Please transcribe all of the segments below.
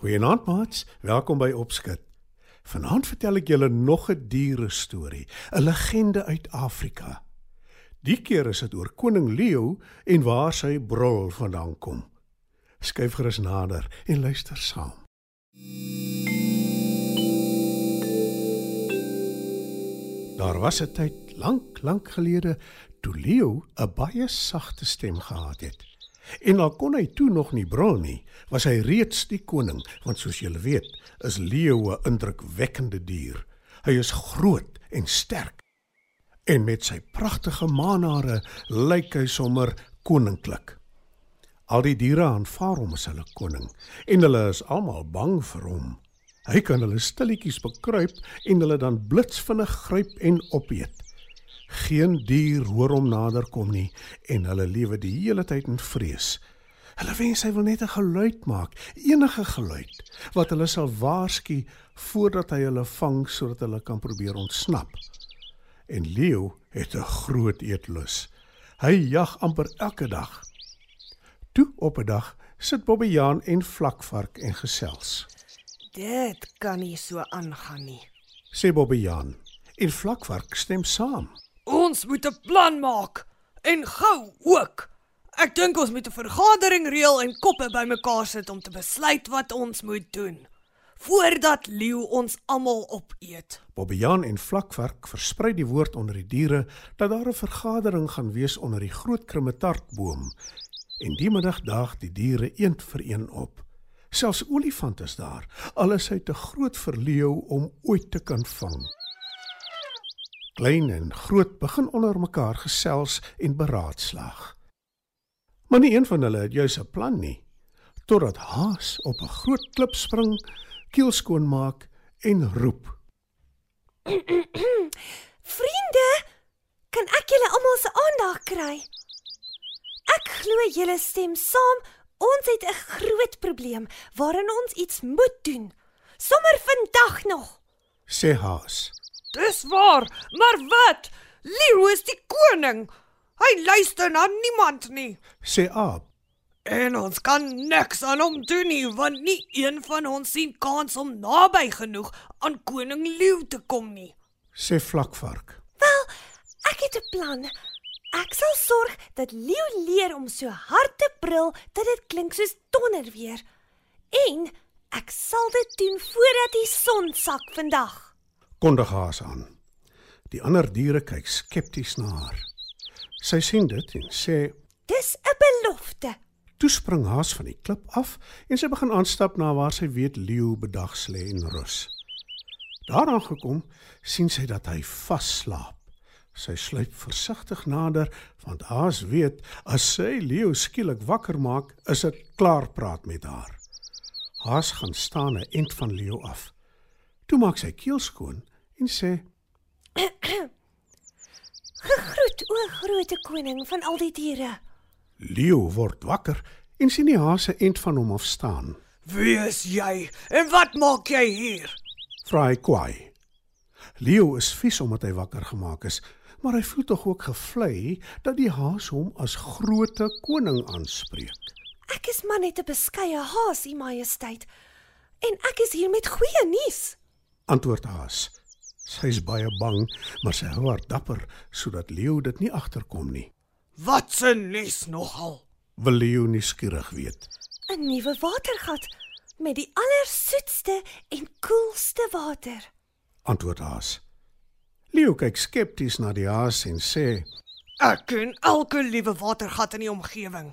Goeienaand maats, welkom by Opskud. Vanaand vertel ek julle nog 'n diere storie, 'n legende uit Afrika. Die keer is dit oor koning Leo en waar sy brul vandaan kom. Skyf gerus nader en luister saam. Daar was 'n tyd lank, lank gelede toe Leo 'n baie sagte stem gehad het. En al kon hy toe nog nie brul nie, was hy reeds die koning, want soos julle weet, is leeu 'n indrukwekkende dier. Hy is groot en sterk. En met sy pragtige manare lyk hy sommer koninklik. Al die diere aanvaar hom as hulle koning en hulle is almal bang vir hom. Hy kan hulle stilletjies bekruip en hulle dan blitsvinnig gryp en opeet. Geen dier hoor hom nader kom nie en hulle lewe die hele tyd in vrees. Hulle wens hy wil net 'n geluid maak, enige geluid wat hulle sal waarsku voordat hy hulle vang sodat hulle kan probeer ontsnap. En Leo het 'n groot eetlus. Hy jag amper elke dag. Toe op 'n dag sit Bobbejaan en Vlakvark en gesels. Dit kan nie so aangaan nie. Sê Bobbejaan en Vlakvark stem saam. Ons moet 'n plan maak en gou ook. Ek dink ons moet 'n vergadering reël en koppe bymekaar sit om te besluit wat ons moet doen voordat leeu ons almal opeet. Bobbejaan en Vlakvark versprei die woord onder die diere dat daar 'n vergadering gaan wees onder die groot krummetartboom. En die middag daag die diere een vir een op. Selfs olifant is daar, al is hy te groot vir leeu om ooit te kan vang. Klein en groot begin onder mekaar gesels en beraadslaag. Maar nie een van hulle het juis 'n plan nie, totdat Haas op 'n groot klip spring, keel skoon maak en roep. Vriende, kan ek julle almal se aandag kry? Ek glo julle stem saam. Ons het 'n groot probleem waarin ons iets moet doen. Sommer vandag nog. Sê Haas. Dis waar, maar wat? Leeu is die koning. Hy luister na niemand nie. Sê Aap. En ons kan niks aan hom doen nie, want nie een van ons sien kans om naby genoeg aan koning Leeu te kom nie. Sê Vlakvark. Wel, ek het 'n plan. Ek sal sorg dat leeu leer om so hard te brul dat dit klink soos donderweer. En ek sal dit doen voordat die son sak vandag. Kondig Haas aan. Die ander diere kyk skepties na haar. Sy sien dit en sê: Dis 'n belofte. "Toe spring Haas van die klip af en sy begin aanstap na waar sy weet leeu bedags lê en rus. Daaraan gekom, sien sy dat hy vasslaap. Sy sluip versigtig nader want Haas weet as sy leeu skielik wakker maak, is dit klaar praat met haar. Haas gaan staan 'n end van leeu af. Toe maak sy keel skoon en sê: Gegroet o groote koning van al die diere. "Leeu word wakker en sien die Haas 'n end van hom af staan." Wie is jy en wat maak jy hier? vra hy kwaai. Leo is vies omdat hy wakker gemaak is, maar hy voel tog ook gevlei dat die haas hom as groote koning aanspreek. Ek is maar net 'n beskeie haas, u majesteit. En ek is hier met goeie nuus. Antwoord haas. Sy is baie bang, maar sy hou haar dapper sodat Leo dit nie agterkom nie. Wat 'n nuus nogal. Wil Leo nuuskierig weet. 'n Nuwe watergat met die allersoetste en koelste water. Antwoord haas. Leo kyk skepties na die haas en sê: Ek ken elke liewe watergat in die omgewing.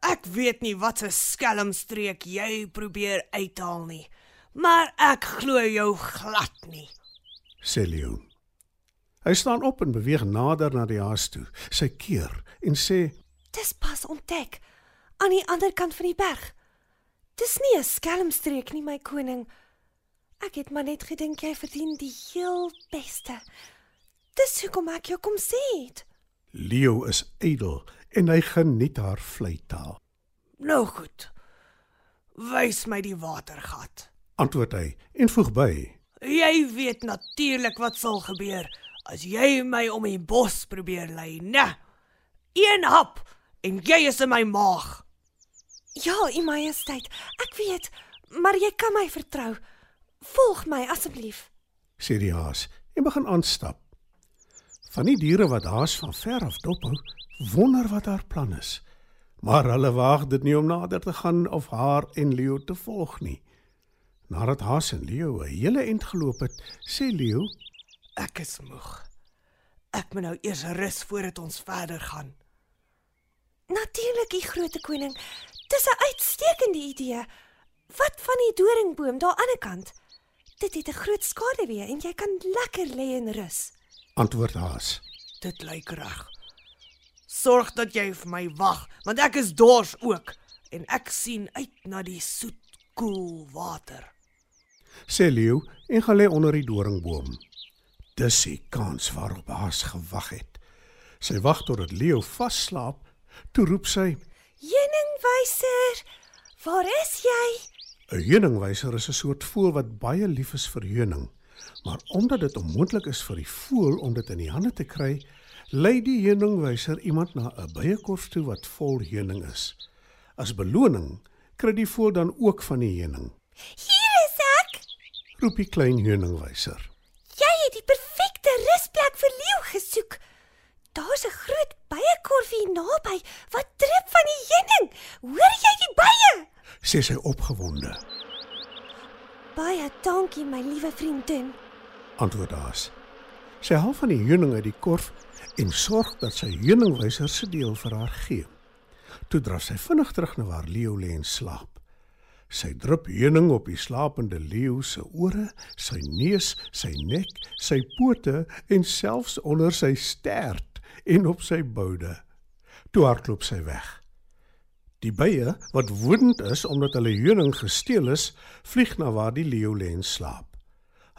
Ek weet nie wat 'n skelmstreek jy probeer uithaal nie. Maar ek glo jou glad nie. Sê Leo. Hy staan op en beweeg nader na die haas toe. Sy keer en sê: Dis pas ontdek aan die ander kant van die berg. Dis nie 'n skelmstreek nie, my koning. Ek het maar net gedink jy verdien die heel beste. Dis hoekom ek jou kom sê het. Leo is ydel en hy geniet haar vleitaal. Nou goed. Wys my die watergat. Antwoord hy en voeg by: Jy weet natuurlik wat sal gebeur as jy my om die bos probeer lei, né? Een hap en jy is in my maag. Ja, u majesteit, ek weet, maar jy kan my vertrou. Volg my asseblief. sê die haas en begin aanstap. Van die diere wat haas van ver af dophou, wonder wat haar plan is. Maar hulle waag dit nie om nader te gaan of haar en Leo te volg nie. Nadat haas en Leo 'n hele eind geloop het, sê Leo: Ek is moeg. Ek moet nou eers rus voordat ons verder gaan. Natuurlik, u groot koning. Dis 'n uitstekende idee. Wat van die doringboom daar aan die kant? Dit het 'n groot skaduwee en jy kan lekker lê en rus. Antwoord haas. Dit lyk reg. Sorg dat jy vir my wag, want ek is dors ook en ek sien uit na die soet, koel water. Sê Leo en gaan lê onder die doringboom. Dis die kans waarop haas gewag het. Sy wag totdat Leo vasslaap, toe roep sy: Heuningwyser, waar is jy? 'n Heuningwyser is 'n soort voël wat baie lief is vir heuning, maar omdat dit onmoontlik is vir die voël om dit in die hande te kry, lei die heuningwyser iemand na 'n byekorf toe wat vol heuning is. As beloning kry die voël dan ook van die heuning. Roep die klein heuningwyser. Jy het die perfekte rusplek vir leeu gesoek. Daar's 'n groot byekorf hier naby wat drup van die heuning. Hoor jy die bye? sê sy opgewonde. Baie dankie my liewe vriendin. Antwoord haas. Sy haal van die heuning uit die korf en sorg dat sy heuningwyser se deel vir haar gee. Toe draf sy vinnig terug na waar Leo lê en slaap. Sy drup heuning op die slapende leeu se ore, sy neus, sy nek, sy pote en selfs onder sy stert en op sy boude. Toe hardloop sy weg. Die bye wat woedend is omdat hulle heuning gesteel is, vlieg na waar die leeu lê en slaap.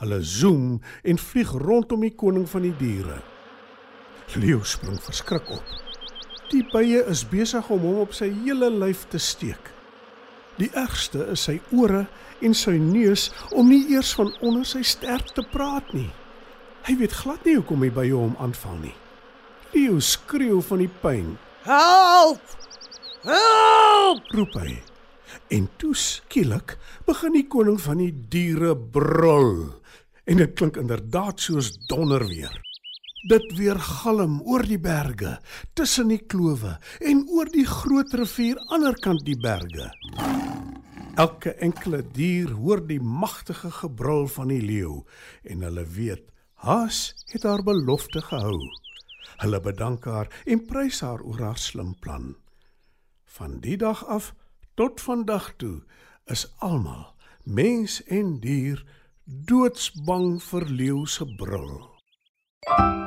Hulle zoom en vlieg rondom die koning van die diere. Leo spring verskrik op. Die bye is besig om hom op sy hele lyf te steek. Die ergste is sy ore en sy neus om nie eers van onder sy stert te praat nie. Hy weet glad nie hoekom die bye hom aanval nie. Leo skreeu van die pyn, Help! Help! roep hy. En toe skielik begin die koning van die diere brul. En dit klink inderdaad soos donder weer. Dit weer galm oor die berge, tussen die klowe en oor die groot rivier aanderkant die berge. Elke enkele dier hoor die magtige gebrul van die leeu en hulle weet Haas het haar belofte gehou. Hulle bedank haar en prys haar oor haar slim plan. Van die dag af tot vandag toe is almal, mens en dier, doodsbang vir leeu se brul. Thank you.